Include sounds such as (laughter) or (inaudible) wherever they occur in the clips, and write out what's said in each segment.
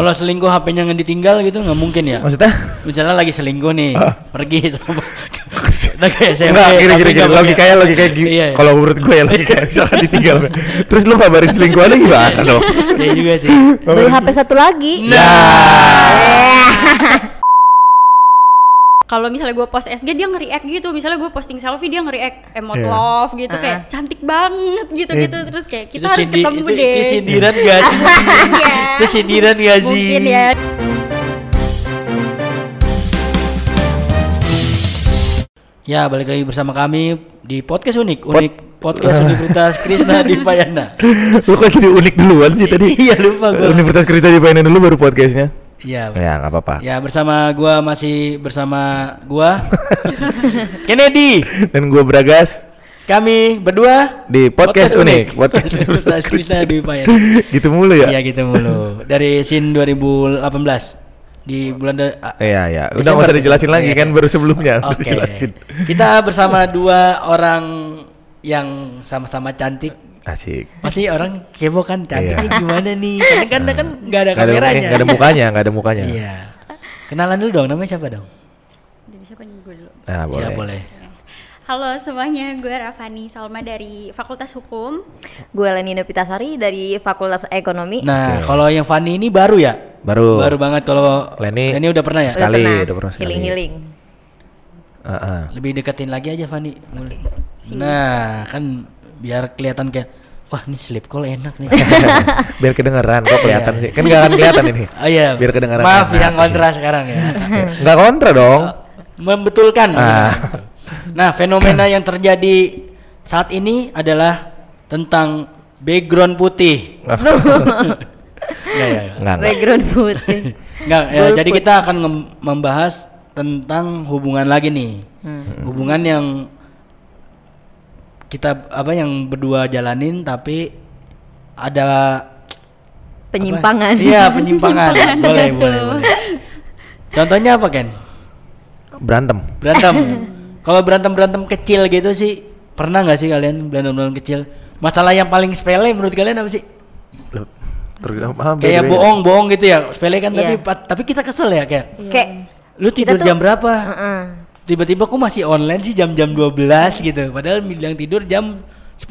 Kalau selingkuh HP-nya nggak ditinggal gitu nggak mungkin ya. Maksudnya? Misalnya lagi selingkuh nih, pergi (laughs) sama lagi SMP. Enggak, gini gini gini. nggak punya- Logikanya logikanya gini. Iya. iya. Kalau menurut gue ya logikanya (laughs) misalkan ditinggal. Terus lu kabarin selingkuhannya (laughs) gimana dong? Iya juga sih. Beli HP satu lagi. Nah, Kalau misalnya gue post SG dia nge-react gitu, misalnya gue posting selfie dia nge-react emot Iya. love gitu Ah. kayak cantik banget gitu gitu Iya. terus kayak kita itu harus sindi- ketemu itu, deh. Itu sindiran gak sih? (laughs) Iya. itu sindiran gak sih? Mungkin ya. Ya, balik lagi bersama kami di podcast unik, unik podcast Universitas Krishna di Payana. (laughs) Lu kok jadi unik duluan sih tadi? Iya, lupa gua. Universitas Kerita dipainin dulu baru podcastnya. Iya. Ya nggak apa-apa. Ya, bersama gua masih bersama gua (laughs) Kennedy. Dan gue Bragas Kami berdua di podcast, unik. Podcast (laughs) Universitas Krishna di Payana. (laughs) gitu mulu ya? Iya, gitu mulu. Dari SIN 2018 di bulan de- ah, Iya ya. Udah nggak usah dijelasin lagi Iya. kan baru sebelumnya. Oke. dijelasin. Kita bersama dua orang yang sama-sama cantik. Asik. Pasti orang kepo kan cantiknya Iya. gimana nih? Karena kan kan nggak ada Nggak ada, kameranya. nggak ada mukanya, nggak ada mukanya. Iya. Kenalan dulu dong, namanya siapa dong? Dari siapa nih gue dulu? Nah, boleh. Iya, boleh. Halo semuanya, gue Rafani Salma dari Fakultas Hukum. Gue Leni Nopitasari dari Fakultas Ekonomi. Nah, kalau yang Fanny ini baru ya? Baru. Baru banget kalau Leni- Leni udah pernah ya? Sekali, pernah udah pernah sekali. healing healing. Heeh. Lebih deketin lagi aja Fanny. Nah, kan biar kelihatan kayak wah, nih slip call enak nih. (laughs) Biar kedengeran kok kelihatan Iya. sih. Kan nggak akan kelihatan ini. (laughs) Oh iya. Biar kedengeran. Maaf enak. yang kontra (laughs) sekarang ya. Nggak kontra dong. Membetulkan. Ah. Nah, fenomena yang terjadi saat ini adalah tentang background putih. Nggak, ya, ya. Nggak. Background putih. Nggak, ya, jadi kita akan membahas tentang hubungan lagi nih. Hmm. Hubungan yang kita apa yang berdua jalanin tapi ada Penyimpangan. apa? Iya, (laughs) penyimpangan. boleh, boleh, boleh. Contohnya apa, Ken? Berantem. Berantem. (laughs) Kalau berantem-berantem kecil gitu sih, pernah nggak sih kalian berantem-berantem kecil? Masalah yang paling sepele menurut kalian apa sih? Kayak bohong-bohong gitu ya, sepele kan tapi Iya. tapi kita kesel ya kayak Kayak lu tidur tuh- jam berapa? Heeh. Tiba-tiba kok masih online sih jam-jam 12 gitu. Padahal bilang tidur jam 10.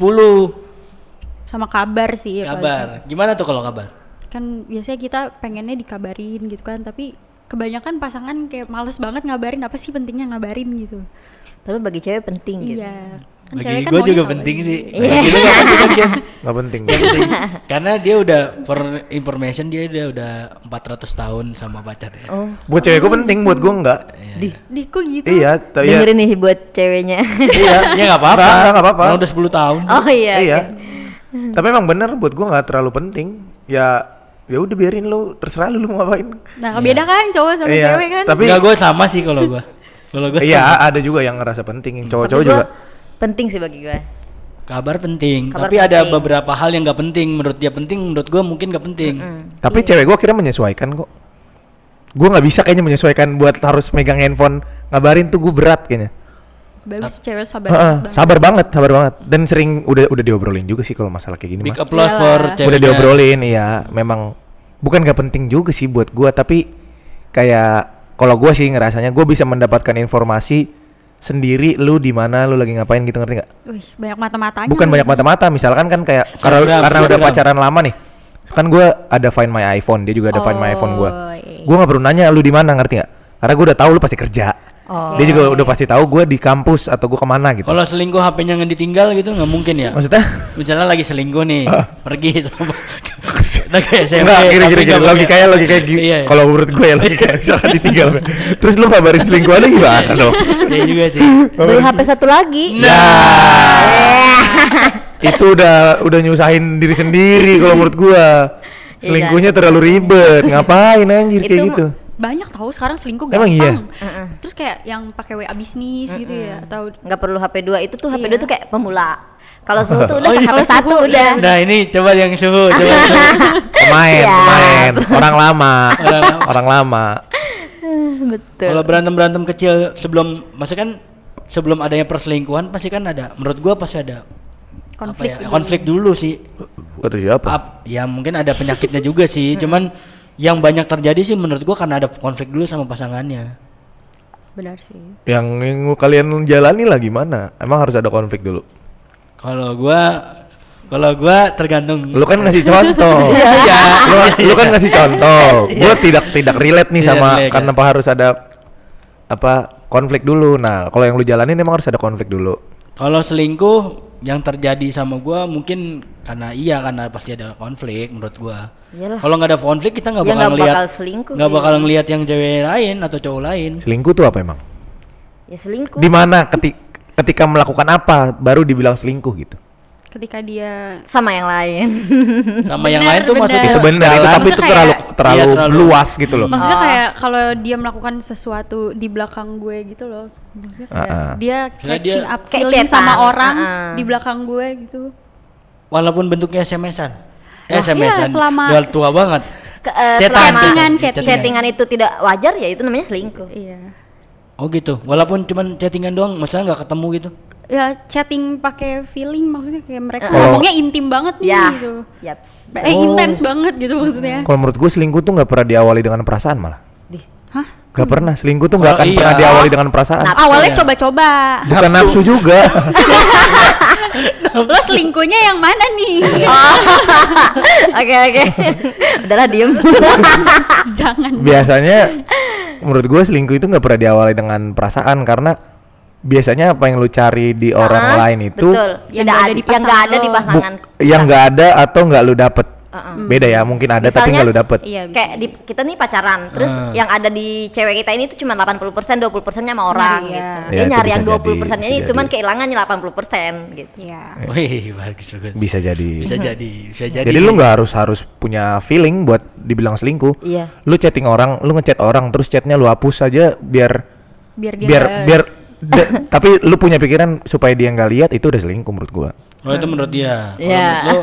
Sama kabar sih. ya, Kabar. Gimana tuh kalau kabar? Kan biasanya kita pengennya dikabarin gitu kan, tapi kebanyakan pasangan kayak males banget ngabarin apa sih pentingnya ngabarin gitu. Tapi bagi cewek penting gitu. Iya. Kan Bagi cewek kan gue juga penting sih. Iya. Bagi lu (laughs) nggak penting kan, Ken? Nggak penting. Nggak penting. Karena dia udah for information dia udah udah 400 tahun sama pacarnya. Oh. Buat cewek gue penting, buat gue enggak. Iya. Di Di kok gitu? Iya, tapi ya. dengerin nih buat ceweknya. Iya, Ya nggak apa-apa. Nggak, nggak apa-apa. Udah 10 tahun. oh iya. Iya. Tapi emang bener buat gue nggak terlalu penting. Ya, ya udah biarin lu terserah lu, lu mau ngapain. Nah, beda kan cowok sama Iya, cewek kan? tapi- Enggak gue sama sih kalau gue. Kalau gue Iya, ada juga yang ngerasa penting. Tapi Cowok-cowok gua juga. Penting sih bagi gue. kabar penting. Kabar tapi ada penting. beberapa hal yang nggak penting. Menurut dia penting, menurut gue mungkin nggak penting. Mm. Tapi cewek gue akhirnya menyesuaikan kok. Gue nggak bisa kayaknya menyesuaikan buat harus megang handphone ngabarin tuh gue berat kayaknya. Bagus cewek sabar Heeh, banget. sabar banget, sabar banget. Dan sering udah udah diobrolin juga sih kalau masalah kayak gini Big mah. applause Iyalah. for Udah ceweknya. diobrolin, iya. Memang bukan gak penting juga sih buat gua, tapi kayak kalau gua sih ngerasanya gua bisa mendapatkan informasi sendiri lu di mana lu lagi ngapain gitu ngerti nggak? Wih, banyak mata-matanya. Bukan banyak mata-mata, misalkan kan kayak karena karena udah pacaran lama nih. Kan gua ada Find My iPhone, dia juga ada Find My iPhone gua. Oh, iya. Gua nggak perlu nanya lu di mana ngerti nggak? Karena gua udah tahu lu pasti kerja. Oh. Dia juga udah pasti tahu gua di kampus atau gua ke mana gitu. Kalau selingkuh HP-nya nggak ditinggal gitu nggak mungkin ya. Maksudnya? Misalnya lagi selingkuh nih, pergi sama lagi SMP. Enggak, gini tapi gini gini. punya- Logikanya logikanya gini. Iya. Kalau menurut gue ya logikanya misalkan ditinggal. Terus lu kabarin selingkuhannya gimana dong? Iya juga sih. Beli HP satu lagi. Nah, (laughs) itu udah udah nyusahin diri sendiri kalau menurut gua. Selingkuhnya terlalu ribet. Ngapain anjir kayak Itu gitu? Banyak tahu sekarang selingkuh Emang gampang. iya? Heeh. Terus kayak yang pakai WA bisnis gitu ya atau nggak perlu HP 2 itu tuh HP Iya. 2 tuh kayak pemula. Kalau suhu tuh (laughs) udah Oh, iya. HP Kalau satu suhu, udah. iya. Nah ini coba yang suhu, coba suhu. (laughs) Pemain, Siap. pemain, orang lama, Orang lama. orang lama. (laughs) Betul. Kalau berantem berantem kecil sebelum, maksudnya kan sebelum adanya perselingkuhan pasti kan ada. Menurut gua pasti ada konflik apa ya, dulu. konflik dulu sih. Kata siapa? Ap- ya mungkin ada penyakitnya juga sih. Cuman yang banyak terjadi sih menurut gua karena ada konflik dulu sama pasangannya. Benar sih. Yang, yang kalian jalani lah gimana? Emang harus ada konflik dulu. Kalau gua kalau gua tergantung Lu kan ngasih (laughs) contoh. Iya, iya. lu, lu kan ngasih contoh. Gua tidak tidak relate nih sama relate, karena apa harus ada apa konflik dulu. Nah, kalau yang lu jalanin emang harus ada konflik dulu. Kalau selingkuh yang terjadi sama gua mungkin karena iya karena pasti ada konflik menurut gua. Iyalah. Kalau nggak ada konflik kita nggak Ya bakal selingkuh nggak bakal ngeliat yang cewek lain atau cowok lain. Selingkuh tuh apa emang? Ya selingkuh. Di mana ketika ketika melakukan apa baru dibilang selingkuh gitu. Ketika dia sama yang lain. (laughs) Sama yang lain tuh maksudnya itu benar itu tapi itu terlalu kayak- terlalu, Iya, terlalu- luas gitu loh. Maksudnya Oh. kayak kalau dia melakukan sesuatu di belakang gue gitu loh. Maksudnya kayak Ah-ah. dia Maksudnya catching dia- up Kayak feeling sama orang ah-ah. di belakang gue gitu. Walaupun bentuknya SMS-an. Eh, Nah, SMS-an. iya, selama- Udah tua banget. Ke- eh, Chattingan, selama chattingan, chattingan. chattingan itu tidak wajar ya itu namanya selingkuh. Iya. Oh gitu. Walaupun cuman chattingan doang, maksudnya nggak ketemu gitu. Ya chatting pakai feeling maksudnya kayak mereka. Kalau- ngomongnya intim banget nih Ya. gitu. Yaps. Eh Oh. intens banget gitu maksudnya. Kalau menurut gue selingkuh tuh nggak pernah diawali dengan perasaan malah. Di. Hah? Gak pernah selingkuh tuh nggak Oh, akan iya. pernah diawali dengan perasaan. Nafsu Awalnya ya. coba-coba. Bukan nafsu juga. (laughs) Lo selingkuhnya yang mana nih? (laughs) Oh. Oke oke. Udahlah diem. (laughs) Jangan. Biasanya menurut gue selingkuh itu nggak pernah diawali dengan perasaan karena biasanya apa yang lu cari di orang Ah, lain itu betul. Yang Tidak nggak ada ada di yang nggak ada di pasangan yang nggak ada atau nggak lu dapet. Uh-uh. Beda ya, mungkin ada tapi Misalnya- nggak lu dapet. Iya. bisa. Kayak di, kita nih pacaran, terus Ah. yang ada di cewek kita ini tuh cuma 80%, 20 persennya sama orang Nyari, gitu. ya. Dia Ya, nyari yang 20 jadi, persennya ini cuman kehilangannya 80 persen gitu. Iya. Wih, bagus bagus. Bisa jadi. Bisa jadi, bisa jadi. Jadi lu nggak harus harus punya feeling buat dibilang selingkuh. Iya. Lu chatting orang, lu ngechat orang terus chatnya lu hapus aja biar Biar dia biar biar (laughs) da- tapi lu punya pikiran supaya dia nggak lihat itu udah selingkuh menurut gua. Oh itu menurut dia. Iya. menurut lu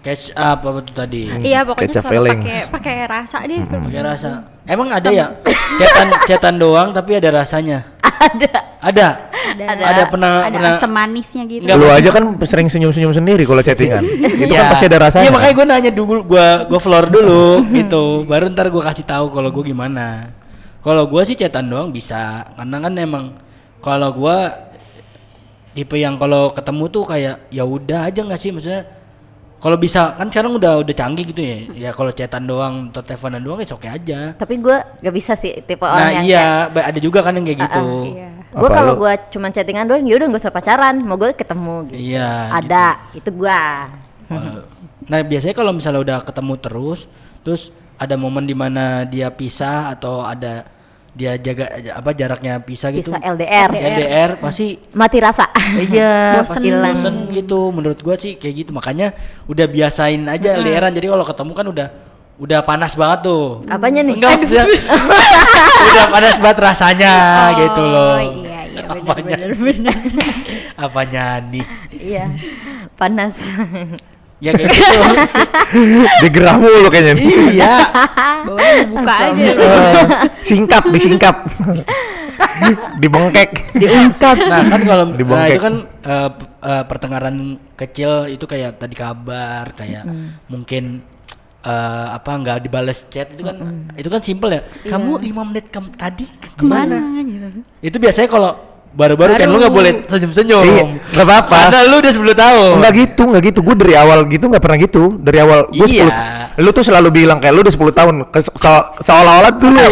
catch up apa tuh tadi? Iya pokoknya Catch selalu feelings. pakai pakai rasa deh. Pakai rasa. Emang ada ya? Cetan cetan doang tapi ada rasanya. Ada. Ada. Ada, Ada pernah ada pernah asam manisnya gitu. Nggak, lu aja kan sering senyum-senyum sendiri kalau chattingan. (laughs) itu kan Iya. pasti ada rasanya. Iya makanya gue nanya dulu, gue gue floor dulu (laughs) gitu. Baru ntar gue kasih tahu kalau gue gimana. Kalau gue sih cetan doang bisa, karena kan emang kalau gue tipe yang kalau ketemu tuh kayak ya udah aja nggak sih maksudnya. Kalau bisa kan sekarang udah udah canggih gitu ya. Ya kalau cetan doang atau teleponan doang ya oke aja. Tapi gue gak bisa sih tipe orang Nah yang iya, ba- ada juga kan yang kayak gitu. ah, Iya. Gue kalau gue cuma chattingan doang, ya udah gak usah pacaran, mau gue ketemu gitu. Iya. Ada, itu gue. Uh, Nah biasanya kalau misalnya udah ketemu terus, terus ada momen di mana dia pisah atau ada dia jaga apa jaraknya pisah gitu. Bisa LDR, LDR pasti mati rasa. iya (laughs) pasti bosen gitu menurut gua sih kayak gitu makanya udah biasain aja LDRan jadi kalau ketemu kan udah udah panas banget tuh Apanya nih? enggak udah, (laughs) udah panas banget rasanya gitu loh Oh iya iya Apanya? benar benar. (laughs) apanya nih Iya, panas. Ya kayak gitu (laughs) Digerah mulu kayaknya. iya (laughs) Bawahnya buka aja. Eh, singkap, disingkap. (laughs) Dibengkek. Diungkap. Nah kan kalau nah itu kan eh, p- eh, pertengkaran kecil itu kayak tadi kabar kayak mungkin eh, apa nggak dibales chat itu kan itu kan simple ya. Kamu lima menit kem tadi Ke mana ke mana? gitu. Itu biasanya kalau baru-baru kan lu nggak boleh senyum-senyum. Iya, nggak apa-apa. Karena lu udah 10 tahun. Enggak gitu, enggak gitu. Gue dari awal gitu nggak pernah gitu. Dari awal gue Iya. 10 Lu tuh selalu bilang kayak lu udah 10 tahun. Se- seolah-olah tuh lu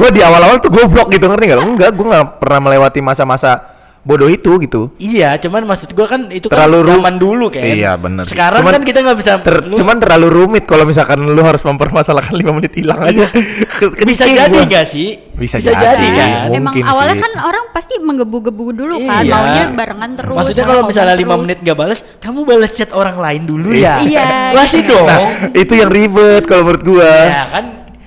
gue di awal-awal tuh goblok gitu ngerti nggak? Enggak, gue nggak pernah melewati masa-masa bodoh itu gitu. Iya, cuman maksud gua kan itu Terlalu kan zaman dulu kan. Iya, bener. Sekarang Cuman- kan kita nggak bisa Ter- lu- cuman terlalu rumit kalau misalkan lu harus mempermasalahkan 5 menit hilang aja. (laughs) Ke- bisa jadi nggak sih? Bisa jadi, jadi, kan? Mungkin Emang awalnya sih. kan orang pasti menggebu-gebu dulu kan, Iya. maunya barengan terus. Maksudnya kalau misalnya lima terus. menit nggak balas, kamu balas chat orang lain dulu Iya. ya. Iya, Masih gitu. dong. Nah, itu yang ribet kalau menurut gua. Ya kan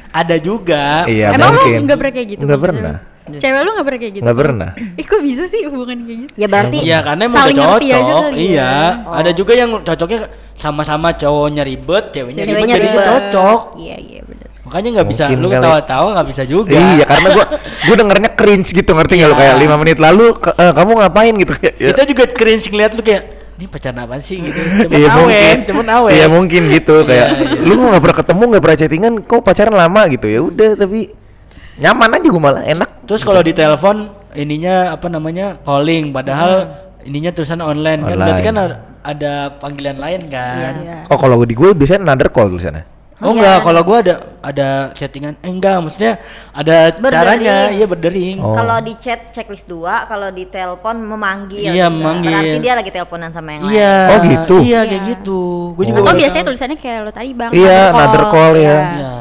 ada juga. Iya, Emang lu mungkin. nggak pernah kayak gitu? Nggak pernah. Cewek lu nggak pernah kayak gitu? Nggak pernah. Ih kok bisa sih hubungan kayak gitu? Ya berarti Iya karena emang Saling aja cocok. kali ya. Iya. Oh. Ada juga yang cocoknya sama-sama cowoknya ribet, ceweknya, ribet Ceweknya jadinya ribet. cocok. Iya iya benar. Makanya nggak bisa Mungkin lu kali. ketawa-tawa nggak bisa juga. Iya, karena gua gua dengernya cringe gitu ngerti nggak lu Iya. kayak 5 menit lalu ke- eh, kamu ngapain gitu kayak. ya. Kita juga cringe ngeliat lu kayak ini pacaran apa sih gitu (laughs) cuman Iya awet mungkin, cuman awet Iya mungkin gitu kayak Iya, iya. lu nggak pernah ketemu nggak pernah chattingan, kok pacaran lama gitu ya udah tapi nyaman aja gue malah enak. terus kalau di telepon ininya apa namanya calling padahal ininya tulisan online, kan berarti Online. kan ada, panggilan lain kan Iya. Oh kalau di gue biasanya another call tulisannya. Oh Iya. enggak, kalau gua ada ada chattingan. Eh enggak, maksudnya ada Berdering. caranya, iya berdering. Oh. Kalau di chat checklist 2, kalau di telepon memanggil. Iya, memanggil. Berarti dia lagi teleponan sama yang Iya. lain. Oh, gitu? Iya, kayak Iya. gitu. Gua juga Oh. Atau baru biasanya tahu. tulisannya kayak lo tadi bang. Iya, another call, ya. Iya.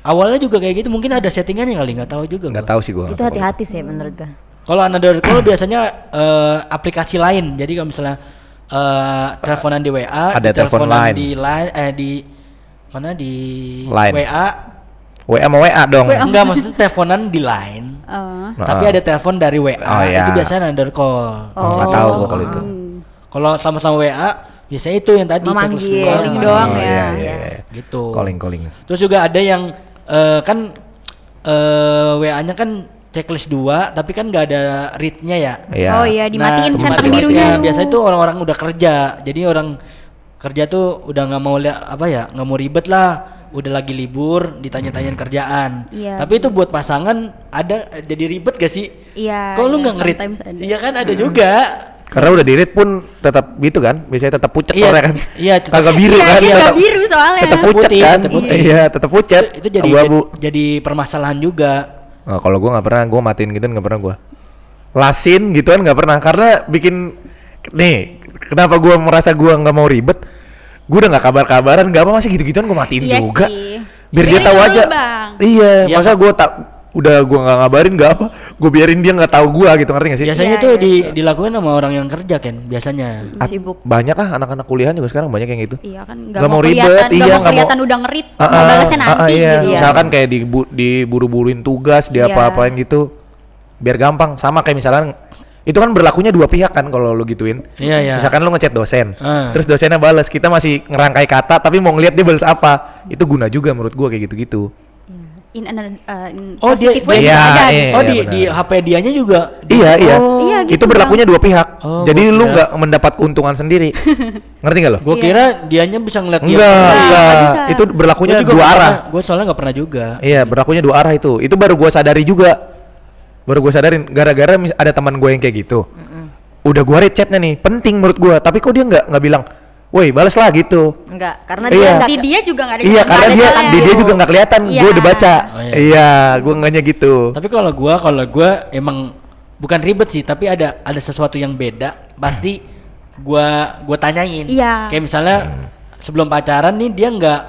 Awalnya juga kayak gitu, mungkin ada settingannya kali, nggak tahu juga. Nggak gua. tahu sih gue. Itu hati-hati sih menurut gua. Kalau another call biasanya eh, aplikasi lain. Jadi kalau misalnya eh, teleponan di WA, Ada telepon teleponan lain. di line eh di mana di Line. WA. WA sama WA dong. WA. Enggak, maksudnya teleponan di line. Oh. Nah, Tapi ada telepon dari WA, Oh, iya. itu biasanya another call. Oh, nggak tahu gua kalau itu. Hmm. Kalau sama-sama WA, biasanya itu yang tadi Memanggil. Calling doang Oh, ya. Iya, iya, Iya. iya. Gitu. Calling calling. Terus juga ada yang eh, kan eh, WA-nya kan checklist 2 tapi kan nggak ada read-nya ya. Iya. Oh iya, dimatiin Nah, centang birunya. Ya, biasanya itu orang-orang udah kerja. Jadi orang kerja tuh udah nggak mau lihat apa ya, nggak mau ribet lah. Udah lagi libur, ditanya-tanyain kerjaan. Iya, Tapi itu buat pasangan ada jadi ribet gak sih? Iya. Kok lu iya, nggak ngerit? Iya kan ada juga. Karena udah di read pun tetap gitu kan, biasanya tetap pucet Iya, kan. iya, tetap- Kagak biru Iya, kan. nggak tetap- biru soalnya. Tetap pucet Putih, kan. tetap putih. Iya, tetap pucet. Itu, itu jadi abu-abu. jadi permasalahan juga. Nah, kalau gua nggak pernah, gua matiin gitu nggak pernah gua. Lasin gitu kan nggak pernah karena bikin nih kenapa gua merasa gua nggak mau ribet gua udah nggak kabar-kabaran nggak apa masih gitu-gituan gua matiin Iya juga sih. biar dia tahu aja Bang. iya Iya, masa Kak. gua tak udah gua nggak ngabarin nggak apa gua biarin dia nggak tahu gua gitu ngerti gak sih Biasanya Iya, tuh iya, di, iya. dilakuin sama orang yang kerja kan biasanya. Ah, Sibuk. banyak ah anak-anak kuliahan juga sekarang banyak yang gitu Iya kan Nggak mau mau ribet, kelihatan, iya, nggak mau kelihatan udah ngerit, Ah, mau ah, balasnya ah, nanti ah, iya. gitu. Misalkan kayak dibu diburu-buruin tugas, dia Iya. apa-apain gitu. Biar gampang. Sama kayak misalkan itu kan berlakunya dua pihak kan kalau lu gituin. Iya, iya. Misalkan lu ngechat dosen, Ah. terus dosennya balas, kita masih ngerangkai kata tapi mau ngeliat dia balas apa. Itu guna juga menurut gua kayak gitu-gitu. Iya. In another uh, in Oh, dia- positive way dia- bisa Iya, aja iya. gitu. oh di benar. di HP dianya juga. Iya, iya. Iya, gitu, itu berlakunya dua pihak. Oh, Jadi lu nggak mendapat keuntungan sendiri. (laughs) Ngerti gak lo? Gue Iya. kira dianya bisa ngeliat dia. Enggak, Nggak, enggak. nggak bisa. Itu berlakunya Gua juga dua nggak arah. Gua soalnya nggak pernah juga. Iya, berlakunya dua arah itu. Itu baru gua sadari juga. Baru gua sadarin gara-gara ada teman gue yang kayak gitu. Udah gua read chatnya nih, penting menurut gua. Tapi kok dia nggak nggak bilang, "Woi, balas lah gitu." Enggak, karena Iya. dia enggak Di dia juga nggak ada Iya, karena ada dia di dia juga nggak kelihatan. Iya. Gua udah baca. Oh, iya. iya. gua enggaknya gitu. Tapi kalau gua kalau gua emang bukan ribet sih, tapi ada ada sesuatu yang beda. Pasti gua gua tanyain. Iya. Kayak misalnya sebelum pacaran nih dia nggak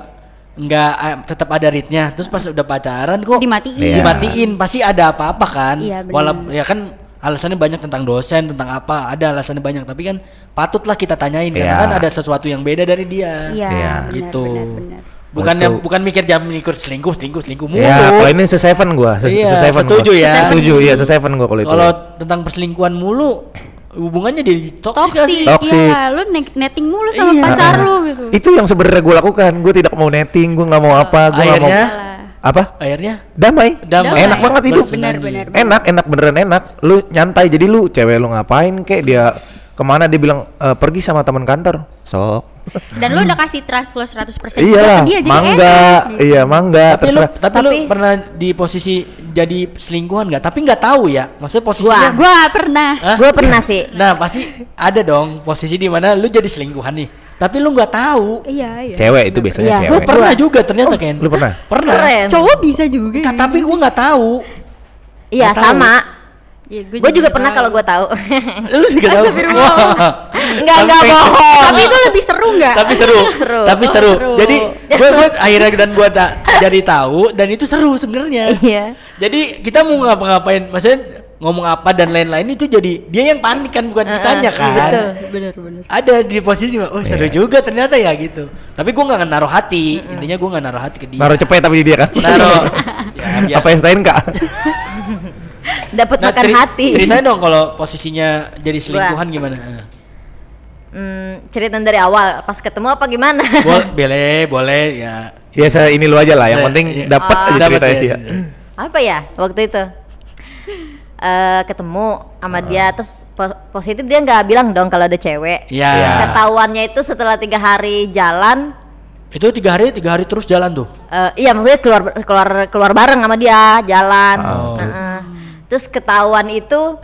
nggak eh, tetap ada ritnya. Terus pas udah pacaran kok Dimatiin. Iya. dimatiin pasti ada apa-apa kan. Iya, benar. Walaupun ya kan alasannya banyak tentang dosen, tentang apa, ada alasannya banyak, tapi kan patutlah kita tanyain Iya. karena kan ada sesuatu yang beda dari dia. Iya, Iya. benar, Gitu. benar, benar. Betul. yang bukan mikir jam ikut selingkuh, selingkuh, selingkuh mulu. Ya, kalau ini se-seven gua, se- Iya, se-seven gua. setuju ya. Setuju, iya se-seven gua kalau itu. Kalau tentang perselingkuhan mulu hubungannya jadi toksik Toxic. iya, lu ne- netting mulu sama Iya. pacar lu gitu. itu yang sebenarnya gua lakukan. Gua tidak mau netting, gua nggak mau apa, gua nggak mau? Apa? Akhirnya Damai. damai. Enak banget hidup. Benar, benar, benar. Enak, enak beneran enak. Lu nyantai jadi lu cewek lu ngapain kek dia ke mana dia bilang "Eh, pergi sama teman kantor. Sok. Dan lu udah kasih trust lo 100% Iyalah, ke dia jadi mangga. enak, gitu. Iya, mangga. Tapi lu, terserah. tapi, lu Tapi- pernah di posisi jadi selingkuhan nggak? Tapi nggak tahu ya, maksudnya posisinya. Gua. Gua pernah. Hah? Gue pernah sih. Nah pasti ada dong posisi di mana lu jadi selingkuhan nih, tapi lu nggak tahu. Iya, iya. Cewek itu biasanya Iya, Gue cewek. pernah juga ternyata Ken. Lu pernah? Pernah. Keren. Cowok bisa juga. Nggak, tapi gue nggak tahu. Iya, tahu. sama. Ya, Gue juga pernah kalau gue tahu. (laughs) Lu juga tahu. Enggak, enggak bohong. Tapi itu lebih seru nggak? tapi seru, (laughs) Seru. tapi Oh, seru. seru. Jadi gue gue (laughs) akhirnya dan gue tak jadi tahu dan itu seru sebenarnya. Iya. Jadi kita mau ngapa-ngapain, maksudnya ngomong apa dan lain-lain itu jadi dia yang panik kan bukan kitanya iya, kan. betul. Bener, bener. Ada di posisi oh seru Iya. juga ternyata ya gitu. Tapi gue nggak naruh hati, intinya gue nggak naruh hati ke dia. Naruh cepet tapi di dia kan. Naruh. (laughs) ya, Apa STN kak? (laughs) Dapat Nah, makan ceri- hati. Ceritain dong kalau posisinya jadi selingkuhan gimana? Hmm, ceritain dari awal. Pas ketemu apa gimana? Boleh, (laughs) boleh, boleh ya. Ya saya ini lu aja lah. Yang Iya, penting iya. dapat Ah. aja Dapat ceritanya ya. dia. apa ya waktu itu? Eh ketemu sama dia terus po- positif dia nggak bilang dong kalau ada cewek. Iya. Iya. Ketahuannya itu setelah tiga hari jalan, Itu tiga hari tiga hari terus jalan tuh. eh, iya maksudnya keluar keluar keluar bareng sama dia jalan. Oh. Heeh. Terus ketahuan itu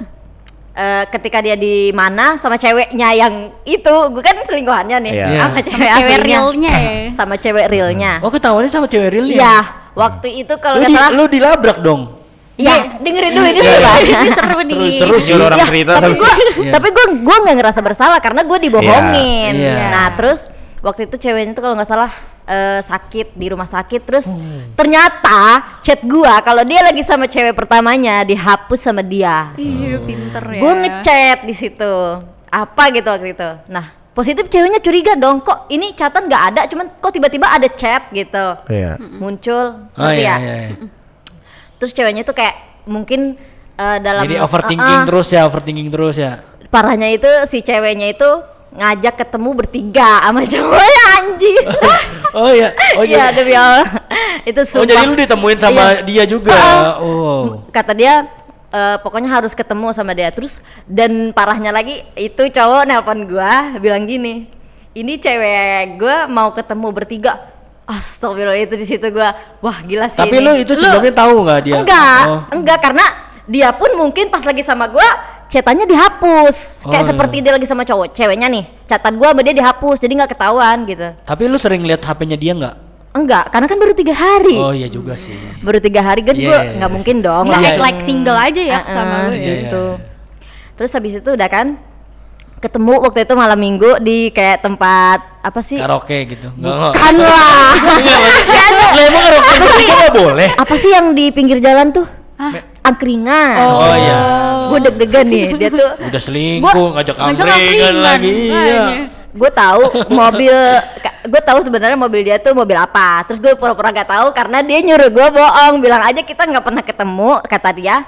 eh, ketika dia di mana sama ceweknya yang itu, gue kan selingkuhannya nih, Iya. sama cewek, Cewek aslinya. realnya ya. sama cewek realnya. Oh ketahuannya sama cewek real Iya, waktu itu kalau Lu, nggak di, salah, lu dilabrak dong. Iya, dengerin dulu ini Iya, iya. Ini seru nih. Seru, seru sih. Orang Ya, cerita tapi tapi gue tapi gue gue nggak ngerasa bersalah karena gue dibohongin nah terus waktu itu ceweknya itu kalau nggak salah eh, sakit di rumah sakit terus Hmm. ternyata chat gue kalau dia lagi sama cewek pertamanya dihapus sama dia Iya, pinter ya. gue ngechat di situ apa gitu waktu itu nah positif ceweknya curiga dong kok ini catatan nggak ada cuman kok tiba-tiba ada chat gitu Iya. muncul Oh iya, ya iya. iya. Terus ceweknya tuh kayak mungkin eh, dalam Jadi overthinking Ah, ah, terus ya, overthinking terus ya. parahnya itu si ceweknya itu ngajak ketemu bertiga sama (laughs) cowoknya anjing (laughs) Oh iya. Oh iya demi Allah itu oh, sumpah jadi lu ditemuin sama Iya. dia juga. Ah. Oh. kata dia eh, pokoknya harus ketemu sama dia terus dan parahnya lagi itu cowok nelpon gua bilang gini ini cewek gua mau ketemu bertiga Astagfirullah itu di situ gua wah gila sih Tapi ini. lu itu sebelumnya tahu nggak dia? Enggak, Oh. enggak karena dia pun mungkin pas lagi sama gua chatanya dihapus. Oh, Kayak iya. seperti dia lagi sama cowok, ceweknya nih. Catatan gua sama dia dihapus, jadi nggak ketahuan gitu. Tapi lu sering lihat HP-nya dia nggak? Enggak, karena kan baru tiga hari. Oh iya juga sih. Baru tiga hari kan Iya, gua iya, nggak iya. mungkin dong. Nggak iya. like single aja ya Heeh, sama lu ya. Iya, gitu. iya. Terus habis itu udah kan ketemu waktu itu malam minggu di kayak tempat apa sih? Karaoke gitu. Enggak Kan lah. Lah emang karaoke bertiga nggak boleh? apa sih yang di pinggir jalan tuh? Angkringan. Oh, iya. Gue deg-degan nih, (laughs) dia tuh Udah selingkuh, Gua- ngajak angkringan lagi. Iya. gue tahu mobil gue tahu sebenarnya mobil dia tuh mobil apa terus gue pura-pura gak tahu karena dia nyuruh gue bohong bilang aja kita nggak pernah ketemu kata dia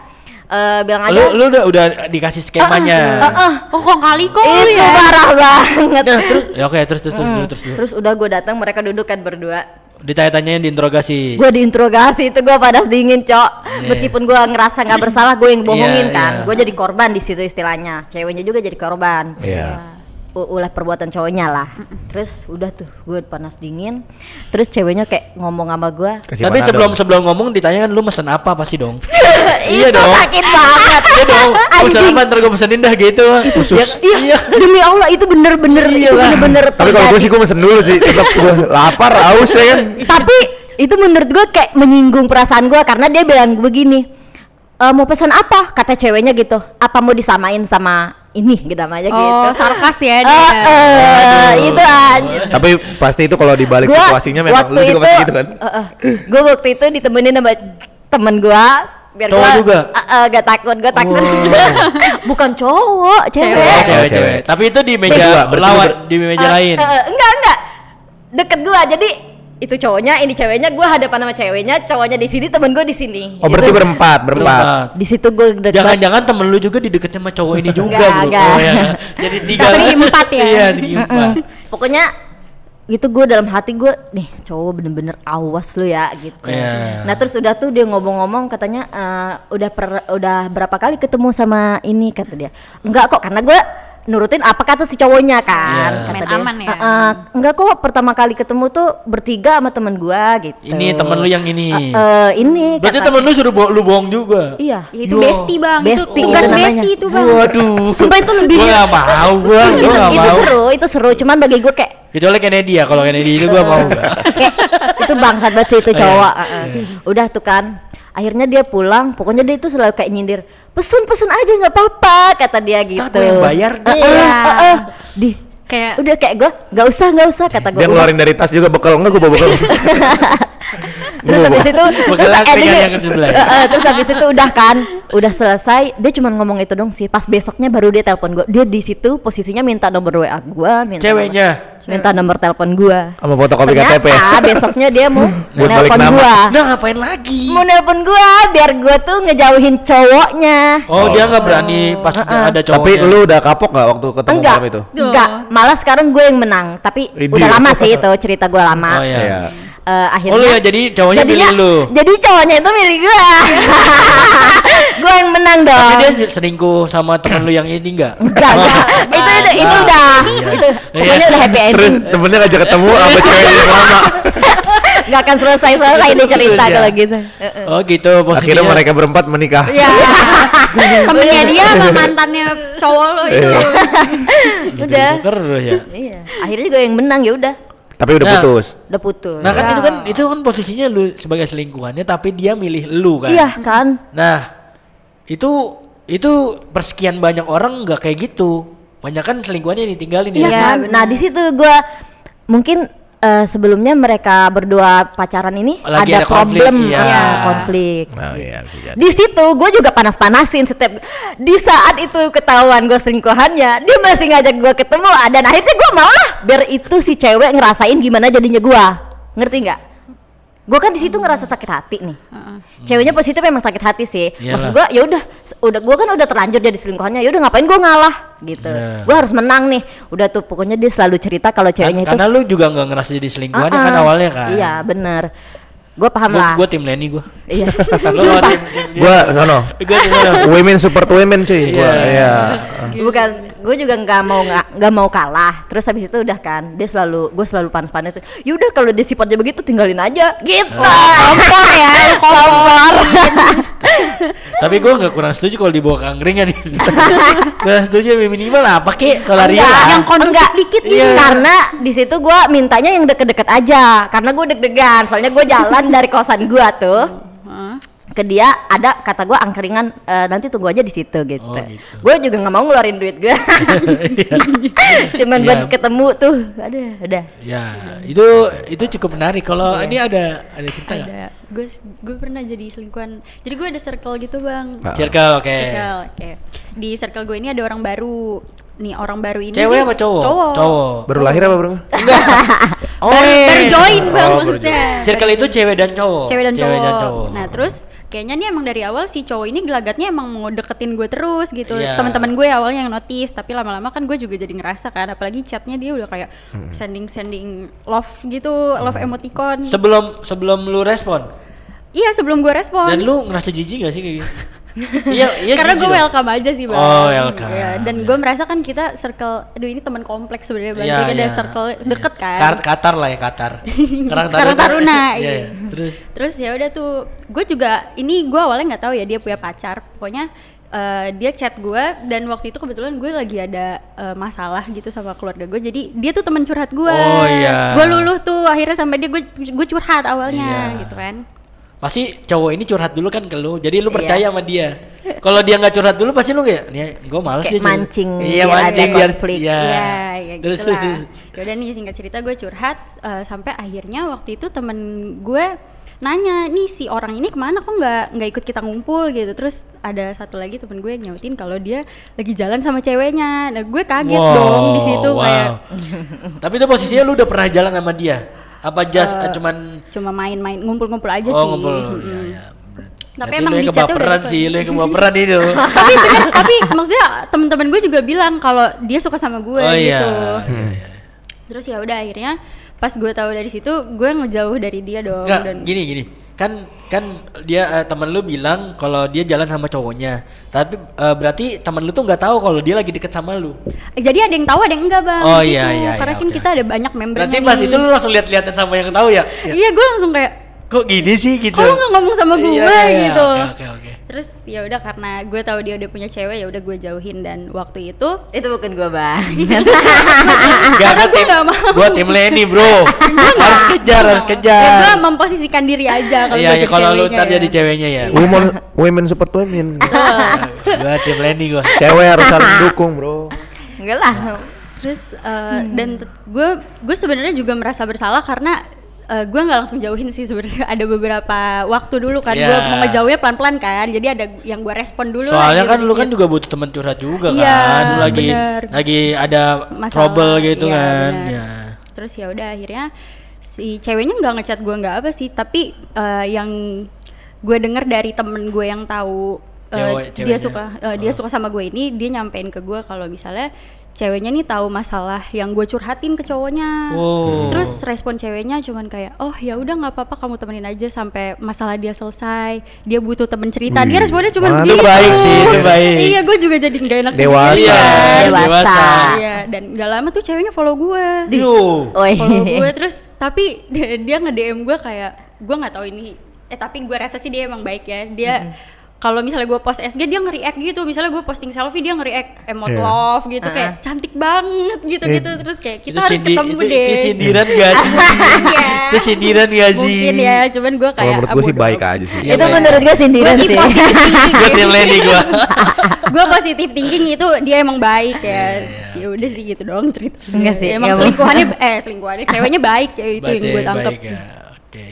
Eh bilang aja Lu lu udah udah dikasih skemanya. "Ah, ah, Oh, kok kali kok itu ya. parah banget Nah, terus ya oke terus terus terus Hmm. dulu, terus dulu. terus udah gue datang mereka duduk kan berdua Ditanya-tanyain diinterogasi. gue diinterogasi itu gue panas dingin cok Iya. meskipun gue ngerasa nggak bersalah gue yang bohongin Iya, kan iya. gue jadi korban di situ istilahnya ceweknya juga jadi korban Iya. u- ulah perbuatan cowoknya lah terus udah tuh gue panas dingin terus ceweknya kayak ngomong sama gue Tapi sebelum sebelum ngomong ditanya kan lu mesen apa pasti dong. (laughs) iya dong. sakit banget Iya dong. (laughs) Anjing. apa ntar gue pesenin dah gitu. Khusus. Ya, iya. demi Allah itu bener-bener itu bener-bener Tapi kalau gue sih gue mesen dulu sih. Tetap gue lapar, haus ya kan. tapi itu menurut gue kayak menyinggung perasaan gue karena dia bilang begini "E, mau pesan apa kata ceweknya gitu apa mau disamain sama ini gitu namanya gitu Oh, sarkas ya (laughs) Eh, dia. eh, itu aja Tapi pasti itu kalau dibalik Gua situasinya memang waktu lu juga itu, pasti gitu kan. gue waktu itu ditemenin sama temen gue biar Cowok gua, juga? eh, eh, gak takut gue takut Wow. (laughs) bukan cowok cewek, Oh, Oh, cewek, cewek. cewek. Tapi itu di meja berarti lawan ber- di meja Eh, lain. eh, enggak enggak deket gue jadi itu cowoknya ini ceweknya gue hadapan sama ceweknya cowoknya di sini temen gue di sini Oh berarti Gitu. berempat, berempat. di situ gue deket Jangan-jangan temen lu juga dideketin sama cowok ini juga, bro. enggak. Oh, ya. Jadi tiga. Segi empat ya? Iya, segi empat. pokoknya itu gue dalam hati gue nih cowok bener-bener awas lu ya gitu Iya. nah terus udah tuh dia ngomong-ngomong katanya "Eh, udah per, udah berapa kali ketemu sama ini kata dia enggak kok karena gue nurutin apa kata si cowoknya kan Iya. kata Main dia aman ya? "Eh, eh, enggak kok pertama kali ketemu tuh bertiga sama temen gue gitu Ini temen lu yang ini. Eh, eh, ini Berarti kata- temen lu suruh bo- lu bohong juga. iya Ya, itu Yo. bestie bang, itu Bestie, tugas itu namanya. bestie itu bang. Waduh. Sumpah itu lebih Gua gak mau, gua, (laughs) itu, gua gak itu mau. seru itu seru cuman bagi gue kayak Kecuali Kennedy ya, kalau Kennedy itu gua mau gak. (laughs) kayak itu bangsat banget sih itu Iya, cowok iya. uh-uh. udah tuh kan akhirnya dia pulang pokoknya dia itu selalu kayak nyindir pesen pesen aja nggak apa-apa kata dia gitu gua yang bayar, Uh-uh, Iya. uh-uh. di Kayak udah kayak gue nggak usah nggak usah kata gue Dia ngeluarin dari tas juga bekal enggak gue bawa bekal. (laughs) terus habis itu terus endingnya- yang ke-11. Uh-uh, terus habis itu udah kan udah selesai dia cuma ngomong itu dong sih pas besoknya baru dia telepon gue dia di situ posisinya minta nomor wa gue minta Ceweknya. nomor, minta nomor telepon gue Sama fotokopi KTP. besoknya dia mau nelpon nama. gua Udah ngapain lagi? mau nelpon gua biar gua tuh ngejauhin cowoknya Oh, dia nggak berani pas Uh-uh. ada cowoknya. Tapi lu udah kapok gak waktu ketemu enggak malam itu? Enggak malah sekarang gue yang menang tapi Idih. udah lama sih itu cerita gua lama Oh iya. Iya. eh, akhirnya Oh ya jadi cowoknya jadinya- pilih lu. jadi cowoknya itu milih gua (laughs) gua yang menang dong Tapi dia selingkuh sama temen lu yang ini enggak? enggak enggak (laughs) itu itu, itu Ah, udah iya. itu pokoknya Iya. udah happy Terus ending temennya ngajak ketemu sama (laughs) cewek yang lama. Nggak akan selesai selesai ini cerita Iya. kalau gitu Heeh. Oh gitu posisinya. Akhirnya mereka berempat menikah. Iya. (laughs) Temennya dia sama mantannya cowok lo itu. Iya. Udah terus ya. iya akhirnya juga yang menang ya udah Tapi udah Nah. putus. udah putus Nah kan Ya. itu kan itu kan posisinya lu sebagai selingkuhannya tapi dia milih lu kan. iya kan Nah itu itu persekian banyak orang nggak kayak gitu. Banyak kan selingkuhannya ditinggalin ya. Iya Iya, kan? Nah di situ gue mungkin eh, sebelumnya mereka berdua pacaran ini Lagi ada, ada konflik, problem, iya. ya, konflik. Oh iya. Di situ gue juga panas-panasin setiap di saat itu ketahuan gue selingkuhannya, dia masih ngajak gue ketemu dan akhirnya gue mau lah biar itu si cewek ngerasain gimana jadinya gue, ngerti nggak? Gue kan di situ ngerasa sakit hati nih. Heeh. Ceweknya positif memang sakit hati sih. Maksud Iyalah. gua ya udah udah gua kan udah terlanjur jadi selingkuhannya. Ya udah ngapain gua ngalah gitu. Iya. Gua harus menang nih. Udah tuh pokoknya dia selalu cerita kalau Kan- ceweknya itu karena lu juga nggak ngerasa jadi selingkuhannya kan Ah-ah. awalnya kan. Iya, bener Gua paham Gua, lah. gua tim Lenny gua. Iya. (laughs) Lu mau tim, tim. Gua sono. Gua tim mana? Women support women cuy. Iya. Iya. Bukan, gue juga nggak mau nggak nggak mau kalah. Terus habis itu udah kan, dia selalu gue selalu panas-panas. Yaudah kalau dia sifatnya begitu tinggalin aja. Gitu. kompor ya, kompor. (laughs) Tapi gua nggak kurang setuju kalau dibawa ke angkringan ini. Gua setuju minimal apa kek kalau Ria. yang enggak dikit gitu. Karena di situ gue mintanya yang deket-deket aja. Karena gue deg-degan. Soalnya gue jalan dari kosan gue tuh Heeh. Ke dia ada kata gue angkringan eh, nanti tunggu aja di situ gitu. Oh, gitu. Gue juga nggak mau ngeluarin duit gue. (laughs) Cuman Iya. buat ketemu tuh. Aduh, udah. Ya, itu itu cukup menarik. Kalau Iya. ini ada ada cerita nggak? Ada. Gue gue pernah jadi selingkuhan. Jadi gue ada circle gitu bang. Circle, oke. Circle, oke. Di circle gue ini ada orang baru. Nih orang baru ini. Cewek apa cowok? Cowok. Cowok. Baru lahir apa bro? (laughs) Oh, Baru- iya. baru join, Bang, baru maksudnya. join. Circle Baru itu join. cewek dan cowok. Cewek dan cowok. dan cowok. Nah terus kayaknya nih emang dari awal si cowok ini gelagatnya emang mau deketin gue terus gitu. Iya. Teman-teman gue awalnya yang notice, tapi lama-lama kan gue juga jadi ngerasa kan, apalagi chatnya dia udah kayak sending sending love gitu, love emoticon. sebelum sebelum lu respon iya sebelum gue respon. dan lu ngerasa jijik gak sih kayak gitu? (laughs) iya, (laughs) iya. Karena gue welcome aja sih bang. Oh, welcome. Iya, Dan gue merasa kan kita circle, aduh ini teman kompleks sebenarnya bang. Jadi ada iya. circle deket kan. Kar- Qatar lah ya Qatar. (laughs) Karang Karang Taruna, Iya, iya. iya. Terus Terus ya udah tuh, gue juga ini gue awalnya nggak tahu ya dia punya pacar. Pokoknya eh, dia chat gue dan waktu itu kebetulan gue lagi ada eh, masalah gitu sama keluarga gue. Jadi dia tuh teman curhat gue. Oh, iya. Gue luluh tuh akhirnya sampai dia gue gue curhat awalnya Iya. gitu kan. Pasti cowok ini curhat dulu kan ke lu. Jadi lu Iya. percaya sama dia. Kalau dia nggak curhat dulu pasti lu kayak, nih gue males Kayak dia curhat." mancing, Iya, biar ada mancing biar konflik. Iya. Iya, ya Terus gitu lah. terus. (laughs) Yaudah nih singkat cerita gue curhat eh, sampai akhirnya waktu itu temen gue nanya nih si orang ini ke mana kok nggak nggak ikut kita ngumpul gitu terus ada satu lagi temen gue nyautin kalau dia lagi jalan sama ceweknya nah gue kaget Wow, dong di situ wow. kayak Tapi itu posisinya lu udah pernah jalan sama dia? Apa just Eh, eh, cuman cuma main-main ngumpul-ngumpul aja oh sih ngumpul? Mm-mm. Iya, iya. Tapi Berarti emang di chatnya udah dapet. sih, lu yang (laughs) kebaperan itu. tapi (laughs) bener, tapi maksudnya temen-temen gue juga bilang kalau dia suka sama gue oh iya. gitu iya, iya. terus ya udah akhirnya pas gue tahu dari situ gue ngejauh dari dia dong Enggak, dan gini gini. Kan kan dia eh, temen lu bilang kalau dia jalan sama cowoknya. Tapi eh, berarti temen lu tuh nggak tahu kalau dia lagi deket sama lu. Jadi ada yang tahu ada yang enggak bang Oh, gitu. iya, iya, Karena iya, kan oke, kita ada banyak membernya Berarti pas nih. itu lu langsung lihat-lihatan sama yang tahu ya? Ya. Iya gue langsung kayak Kok gini sih gitu? kok lu nggak ngomong sama gue Iya, iya, iya. gitu. Oke oke oke. Terus ya udah karena gue tahu dia udah punya cewek ya udah gue jauhin dan waktu itu Itu bukan gua bang. (laughs) Gak ada gue nggak mau. Gua tim Lenny bro. harus kejar harus ya gue kejar. memposisikan diri aja kalau Iya gue iya kalau lu ceweknya ntar ya. jadi ceweknya ya. Women, women support women. (laughs) gua tim Lenny gua. Cewek harus saling dukung bro. Enggak lah. Terus eh, dan gue gue sebenarnya juga merasa bersalah karena eh, gue nggak langsung jauhin sih sebenarnya ada beberapa waktu dulu kan gue Iya. mau ngejauhnya pelan-pelan kan jadi ada yang gue respon dulu Soalnya lah, kan lu kan juga butuh teman curhat juga Iya, kan. Lu lagi bener. lagi ada Masalah, trouble gitu iya, kan. bener. Ya. terus ya udah akhirnya si ceweknya nggak ngechat gue nggak apa sih tapi eh, yang gue denger dari temen gue yang tahu eh, Cewek- dia ceweknya. suka eh, dia Oh. suka sama gue ini dia nyampein ke gue kalau misalnya ceweknya nih tahu masalah yang gue curhatin ke cowoknya Oh. terus respon ceweknya cuman kayak oh ya udah nggak apa-apa kamu temenin aja sampai masalah dia selesai dia butuh temen cerita dia Wih, responnya cuman mantap. gitu Itu baik sih, itu baik. iya gue juga jadi nggak enak Dewasa. sendiri Iya, kan. Dewasa. iya dan gak lama tuh ceweknya follow gue follow gue terus tapi (laughs) dia, dia nge DM gue kayak gue nggak tahu ini eh tapi gue rasa sih dia emang baik ya dia kalau misalnya gue post SG dia nge-react gitu misalnya gue posting selfie dia nge-react emot Iya. love gitu Ah. kayak cantik banget gitu Eh. gitu terus kayak kita Itu harus sindi- ketemu itu, deh Itu sindiran gak sih? (laughs) Iya. itu sindiran gak sih? mungkin ya cuman gue Kalau kayak menurut ah, gue sih bodo baik aja sih. Iya, itu menurut gue sindiran gue sih sih. positif (laughs) thinking Gue nilai nih gue. (laughs) gue positif thinking itu dia emang baik ya Iya. ya udah sih gitu doang cerita Enggak sih, emang selingkuhannya eh selingkuhannya ceweknya baik ya itu yang gue Baik, tangkap baik ya. Oke.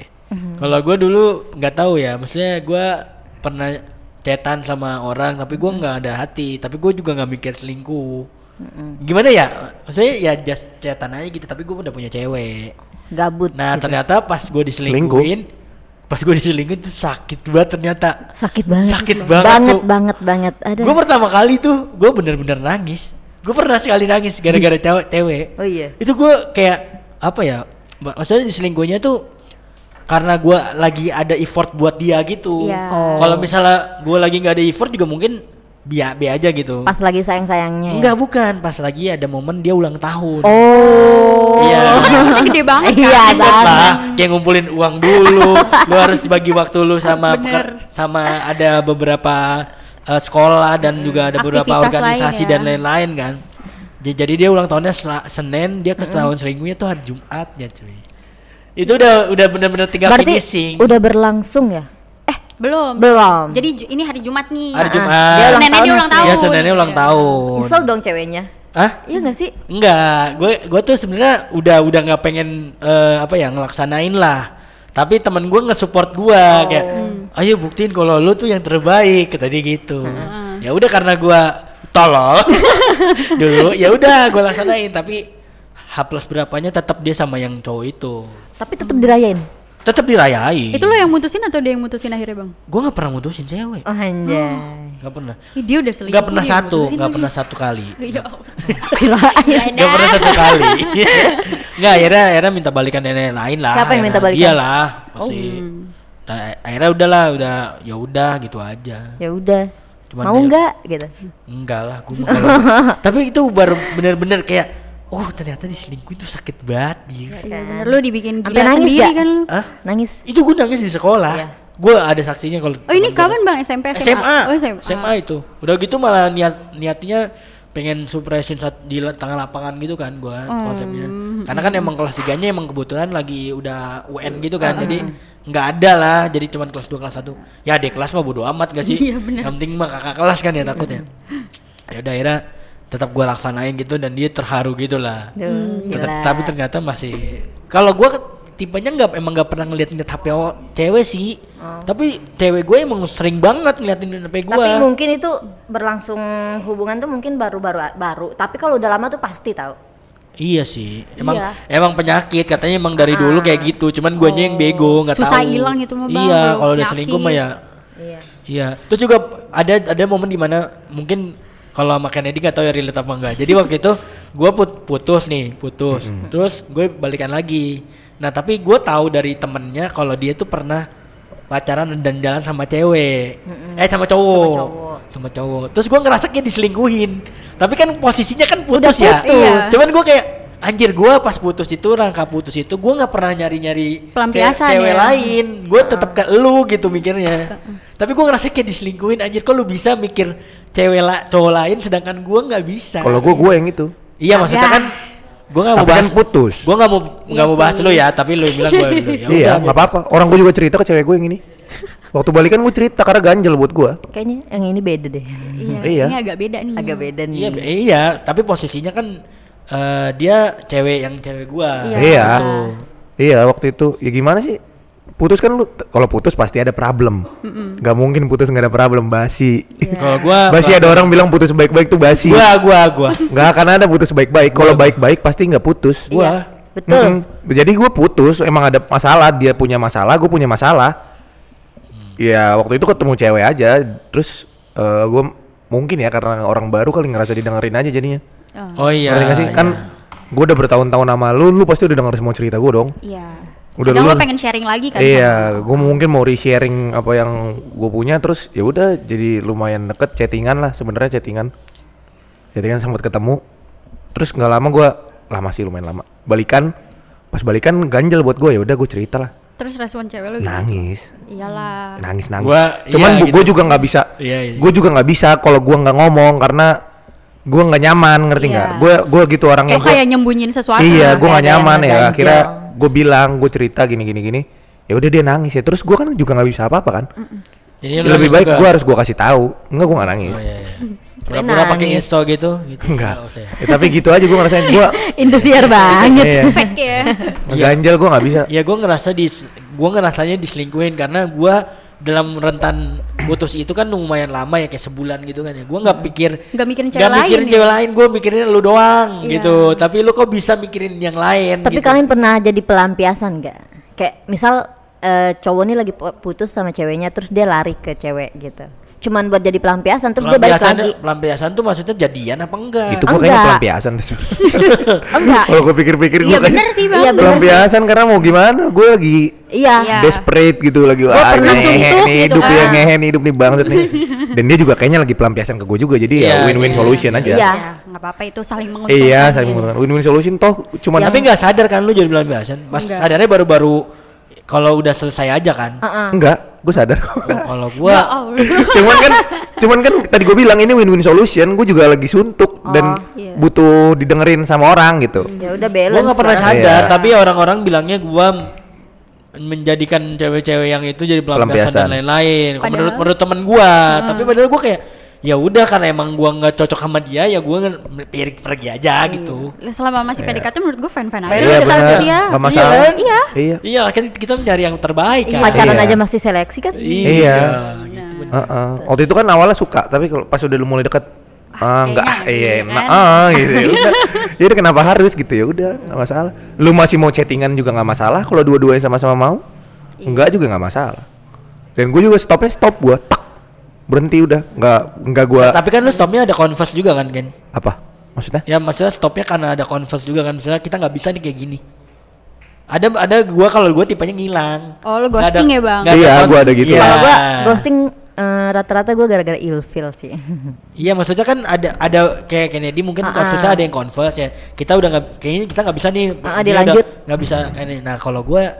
Kalau gue dulu nggak tahu ya, maksudnya gue pernah cetan sama orang, tapi gue nggak ada hati, tapi gue juga nggak mikir selingkuh. Gimana ya? Maksudnya ya just cetan aja gitu, tapi gue udah punya cewek. Gabut. Nah gitu. ternyata pas gue diselingkuhin, pas gue diselingkuhin tuh sakit banget ternyata. sakit banget. Sakit banget banget tuh. banget banget. Ada. Gue pertama kali tuh, gue bener-bener nangis. Gue pernah sekali nangis gara-gara (laughs) cewek cewek. Oh iya. Itu gue kayak apa ya? mak- Maksudnya diselingkuhnya tuh karena gue lagi ada effort buat dia gitu. Iya. Oh. Kalau misalnya gue lagi nggak ada effort juga mungkin biar be aja gitu. Pas lagi sayang-sayangnya. ya? Enggak bukan, pas lagi ada momen dia ulang tahun. Oh. Iya. effortnya (laughs) gede banget kan? Iya, lah, kayak ngumpulin uang dulu, lu (laughs) harus dibagi waktu lu sama peker- sama ada beberapa eh, sekolah dan juga ada beberapa Aktivitas organisasi lain ya. dan lain-lain kan. Jadi dia ulang tahunnya Senin, dia ketahuan selingkuhnya tuh hari Jumatnya cuy. Itu udah udah bener-bener tinggal Berarti finishing. udah berlangsung ya? belum Belum. jadi ini hari Jumat nih hari Ah, Jumat. dia ulang dia tahun ulang sih. tahun Ya Seninnya ulang Iya. tahun. Nyesel dong ceweknya. Hah? Iya gak sih? Enggak, gue gue tuh sebenarnya udah udah nggak pengen eh, apa ya ngelaksanain lah. Tapi temen gue nge-support gue kayak, ayo buktiin kalau lu tuh yang terbaik, kata dia gitu. Ya udah karena gue tolol (laughs) dulu, ya udah gue laksanain. Tapi H plus berapanya tetap dia sama yang cowok itu, Tapi tetap dirayain. tetap dirayain. itu lo yang mutusin atau dia yang mutusin akhirnya bang Gue nggak pernah mutusin cewek, Oh anjay. nggak pernah. Ih, dia udah selingkuh Nggak pernah dia yang satu, mutusin (laughs) nggak pernah satu kali. (laughs) ya Allah. Kirain. Gak pernah satu kali. Enggak, akhirnya akhirnya minta balikan nenek lain lah. Siapa yang minta akhirnya. balikan? Dia lah, pasti. Hmm. Nah, akhirnya udahlah, udah ya udah gitu aja. Ya udah. Cuman Mau nggak gitu? Enggak lah, kalau- (laughs) Tapi itu baru bener-bener kayak oh ternyata diselingkuhin tuh sakit banget gitu. Iya bener lu dibikin Sampai gila nangis sendiri kan lu Hah? Nangis. Itu gue nangis di sekolah. Iya. Gue ada saksinya kalau oh ini kapan bang SMP SMA SMA. oh SMA, SMA itu. Udah gitu malah niat niatnya pengen surprisein saat di tengah lapangan gitu kan gua konsepnya. Karena kan emang kelas 3-nya emang kebetulan lagi udah UN gitu kan. Jadi nggak ada lah, jadi cuman kelas 2 kelas 1. Ya di kelas mah bodo amat gak sih? Iya, bener. Yang penting mah kakak kelas kan ya takutnya. Ya udah akhirnya tetap gua laksanain gitu dan dia terharu gitu lah. Duh, Tetep- gila. tapi ternyata masih kalau gua ke- tipenya nggak emang nggak pernah ngeliat-ngeliat HP cewek sih. Tapi cewek gue emang sering banget ngeliatin HP gua. Tapi mungkin itu berlangsung hubungan tuh mungkin baru-baru baru. Tapi kalau udah lama tuh pasti tahu. Iya sih, emang Iya. emang penyakit katanya emang dari dulu kayak gitu, cuman guanya yang bego nggak tahu. Susah hilang itu mah, Iya, kalau udah selingkuh mah ya, Iya. iya. Terus juga ada ada momen di mana mungkin kalau sama Kennedy nggak tahu ya relate apa enggak. Jadi waktu itu gue put, putus nih, putus. Terus gue balikan lagi. Nah tapi gue tahu dari temennya kalau dia tuh pernah pacaran dan jalan sama cewek, eh sama cowok, Sama cowok. sama cowok. Terus gue ngerasa kayak diselingkuhin. Tapi kan posisinya kan putus, Udah ya. putus. Iya. Cuman gue kayak anjir gue pas putus itu rangka putus itu gue nggak pernah nyari-nyari Pelampiasan cewek ya. lain. Gue tetap ke lu gitu mikirnya. Tapi gue ngerasa kayak diselingkuhin anjir. Kok lu bisa mikir cewek la cowok lain sedangkan gue nggak bisa. Kalau gue gue yang itu. Iya maksudnya Ya. kan gue nggak mau bahas kan putus. Gue nggak mau Iya nggak mau bahas lu ya. Tapi lu bilang gue. Ya iya, nggak apa-apa. Orang gue juga cerita ke cewek gue yang ini. Waktu balikan gue cerita karena ganjel buat gue. Kayaknya yang ini beda deh. iya, Iya. ini agak beda nih Agak beda nih. Iya, iya, tapi posisinya kan eh, dia cewek yang cewek gua. Iya. Iya. Iya, waktu itu ya gimana sih? Putus kan lu kalau putus pasti ada problem. Gak mungkin putus nggak ada problem basi. Iya. (laughs) Kalau gua Basi ada orang bilang putus baik-baik tuh basi. gua gua gua (laughs) Nggak akan ada putus baik-baik. Kalau baik-baik pasti nggak putus. Iya, gua betul. Mm-mm. Jadi gue putus, emang ada masalah, dia punya masalah, gue punya masalah. Ya waktu itu ketemu cewek aja, terus eh gue mungkin ya karena orang baru kali ngerasa didengerin aja jadinya. Oh iya. Ngerti sih? iya. Kan gue udah bertahun-tahun sama lu, lu pasti udah denger semua cerita gue dong. Iya. Udah Kadang lu- lo pengen sharing lagi kan? Iya, gue mungkin mau re-sharing apa yang gue punya terus ya udah jadi lumayan deket chattingan lah sebenarnya chattingan. Chattingan sempat ketemu. Terus nggak lama gue lama sih lumayan lama. Balikan pas balikan ganjel buat gue ya udah gue cerita lah. Terus respon cewek gimana? Nangis, Iyalah. nangis nangis. Gua- Cuman iya, bu- gitu. gue juga nggak bisa. Iya, iya. Gue juga nggak bisa kalau gue nggak ngomong karena gue nggak nyaman ngerti nggak? Gue gue gitu orangnya. Gua- kayak nyembunyiin sesuatu? iya, gue nggak yang nyaman ya. Akhirnya gue bilang, gue cerita gini gini gini. Ya udah dia nangis ya. Terus gue kan juga nggak bisa apa apa kan. Jadi Ya lu lebih baik gue harus gue kasih tahu. Enggak gue nggak nangis. Oh iya. iya. (laughs) Pura-pura pakai insto gitu, gitu. Enggak. Nggak usah ya. Tapi gitu aja gue ngerasain gue (laughs) Indosiar banget. iya. Fake ya. ngeganjel gue nggak bisa. Ya gue ngerasa di gue ngerasanya diselingkuhin karena gue dalam rentan putus itu kan lumayan lama ya kayak sebulan gitu kan ya. Gue nggak pikir Nggak mikirin cewek nggak lain mikirin ya? cewek lain, gue mikirin lu doang Iya. gitu. Tapi lu kok bisa mikirin yang lain Tapi gitu. kalian pernah jadi pelampiasan nggak? Kayak misal eh, cowok nih lagi pu- putus sama ceweknya terus dia lari ke cewek gitu. Cuman buat jadi pelampiasan terus dia balik pelampiasan, lagi. pelampiasan tuh maksudnya jadian apa enggak? Itu gue kayaknya Enggak. pelampiasan. (laughs) Enggak. Kalau gue pikir-pikir gue Iya bener sih bang. Iya, bener. pelampiasan karena mau gimana? Gue lagi Iya. Iya. desperate gitu lagi Gua wah pernah suntuk nih gitu hidup kan. ya ngehe nih hidup nih banget nih (laughs) dan dia juga kayaknya lagi pelampiasan ke gue juga jadi ya win-win iya, solution iya. aja Iya. Ya, nggak apa-apa itu saling menguntungkan. iya saling ya. menguntungkan win-win solution toh cuman Tapi nggak sadar kan lu jadi pelampiasan? Pas Enggak. sadarnya baru-baru kalau udah selesai aja kan. Enggak gue sadar Oh, kalau Ya gua Allah. cuman kan cuman kan tadi gue bilang ini win-win solution gue juga lagi suntuk dan Oh, iya. butuh didengerin sama orang gitu Ya udah balance. gua nggak pernah sadar, Iya. tapi orang-orang bilangnya gua m- menjadikan cewek-cewek yang itu jadi pelampiasan, Pelampiasan. dan lain-lain. Menurut menurut temen gua, tapi padahal gua kayak ya udah karena emang gua nggak cocok sama dia ya gua pergi, pergi aja gitu. Ya, Selama masih Iya. PDKT menurut gue fan-fan aja. Fan iya aja benar kan, Iya. nggak masalah Iya kan? Iya. iya Iya, kan kita mencari yang terbaik kan. Pacaran Iya. aja masih seleksi kan? Iya. gitu, bener. Heeh. waktu itu kan awalnya suka tapi kalau pas udah lu mulai deket ah enggak kayaknya iya gitu enak kan. ah gitu ya udah (laughs) ya udah kenapa harus gitu ya udah nggak masalah lu masih mau chattingan juga nggak masalah kalau dua-duanya sama-sama mau Iya. enggak juga nggak masalah dan gue juga stopnya stop gua tak berhenti udah nggak nggak gua Tapi kan lu stopnya ada converse juga kan, Ken? apa maksudnya Ya maksudnya stopnya karena ada converse juga kan. Misalnya kita nggak bisa nih kayak gini. Ada ada gua kalau gua tipenya ngilang. Oh, lu Nggak ada- ghosting ya, Bang? Iya, con- gua ada gitu. Iya. Kalau gua ghosting eh, rata-rata gua gara-gara ilfil sih. (laughs) Iya maksudnya kan ada ada kayak Kennedy mungkin Ah, kasusnya ah. ada yang converse ya. Kita udah nggak kayaknya kita nggak bisa nih. Ah, dia dilanjut. Nggak bisa kayak ini. Nah kalau gua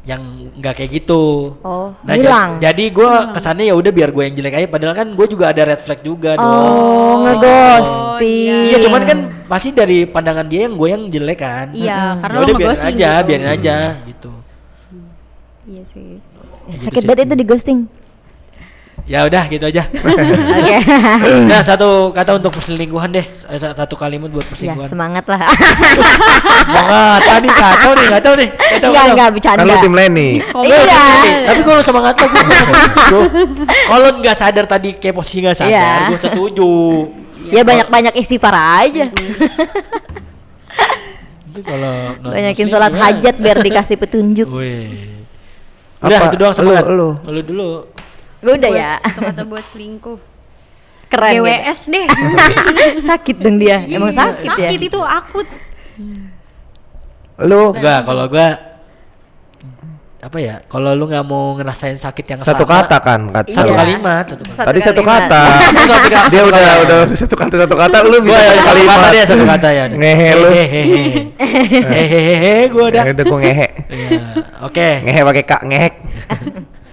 yang nggak kayak gitu. Oh, Nah, hilang. jadi gua kesannya ya udah biar gue yang jelek aja. Padahal kan gue juga ada red flag juga dong. Oh, ngeghosting. Iya, cuman kan pasti dari pandangan dia yang gue yang jelek kan. Iya, Mm-mm. karena Ya lo udah biarin aja, gitu. biarin aja gitu. Iya sih. Gitu Sakit banget itu di ghosting. Ya udah gitu aja. Oke. (laughs) nah, satu kata untuk perselingkuhan deh. Eh, sa- Satu kalimat buat ya, perselingkuhan. semangat lah. semangat. Tadi kacau nih, kacau nih. Kacau, Enggak, kacau. enggak kan bercanda. lu tim Lenny Iya. Tapi (laughs) kalau semangat setuju. Kalau nggak sadar tadi kayak posisi nggak sadar, Iya. gue setuju. Ya banyak-banyak istighfar aja. Itu kalau Banyakin sholat gimana? hajat biar dikasih petunjuk. Wih. Udah Apa? itu doang semangat. Lu, lu. Lu dulu. Udah Buat ya. Kata-kata buat selingkuh. Keren. gitu. GWS deh. (laughs) sakit dong dia. Emang sakit, ya. Sakit itu akut. lu Enggak, kalau gua apa ya? Kalau lu nggak mau ngerasain sakit yang satu sama, kata kan kata satu Iya. kalimat, satu kalimat. tadi satu kalimat. kata (laughs) Satu kata. dia udah udah satu kata satu kata lu Gua bisa ya satu kalimat kata dia satu kata ya. (laughs) Ngehe lu. Hehehe. Hehehe gua udah. Ya udah gua ngehe Iya. Oke. ngehe pakai kak ngehek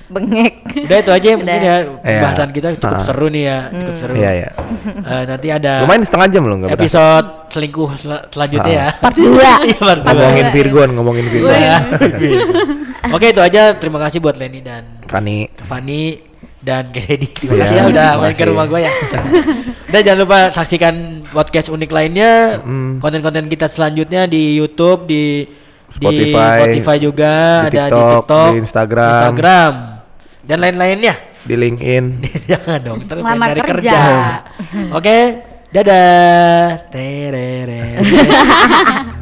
Bengek. Udah itu aja mungkin Udah. ya Iya. bahasan kita cukup Ah. seru nih ya, cukup Hmm. seru. iya iya (laughs) Eh, nanti ada lumayan setengah jam lu nggak berasa episode selingkuh sel- selanjutnya Ah. (laughs) ya. Part dua. Iya, part dua. ngomongin Virgon ngomongin Virgon Iya. (laughs) Oke itu aja. Terima kasih buat Lenny dan Fani Fanny dan Kennedy. Terima kasih ya udah main ke rumah gue ya. Dan jangan lupa saksikan podcast unik lainnya, Hmm. konten-konten kita selanjutnya di YouTube, di di Spotify, Spotify juga, di ada di TikTok, TikTok, di Instagram. Instagram, dan lain-lainnya. di LinkedIn (laughs) Jangan dong, Ngelamar cari kerja. kerja. Oke, dadah. Terere. (laughs)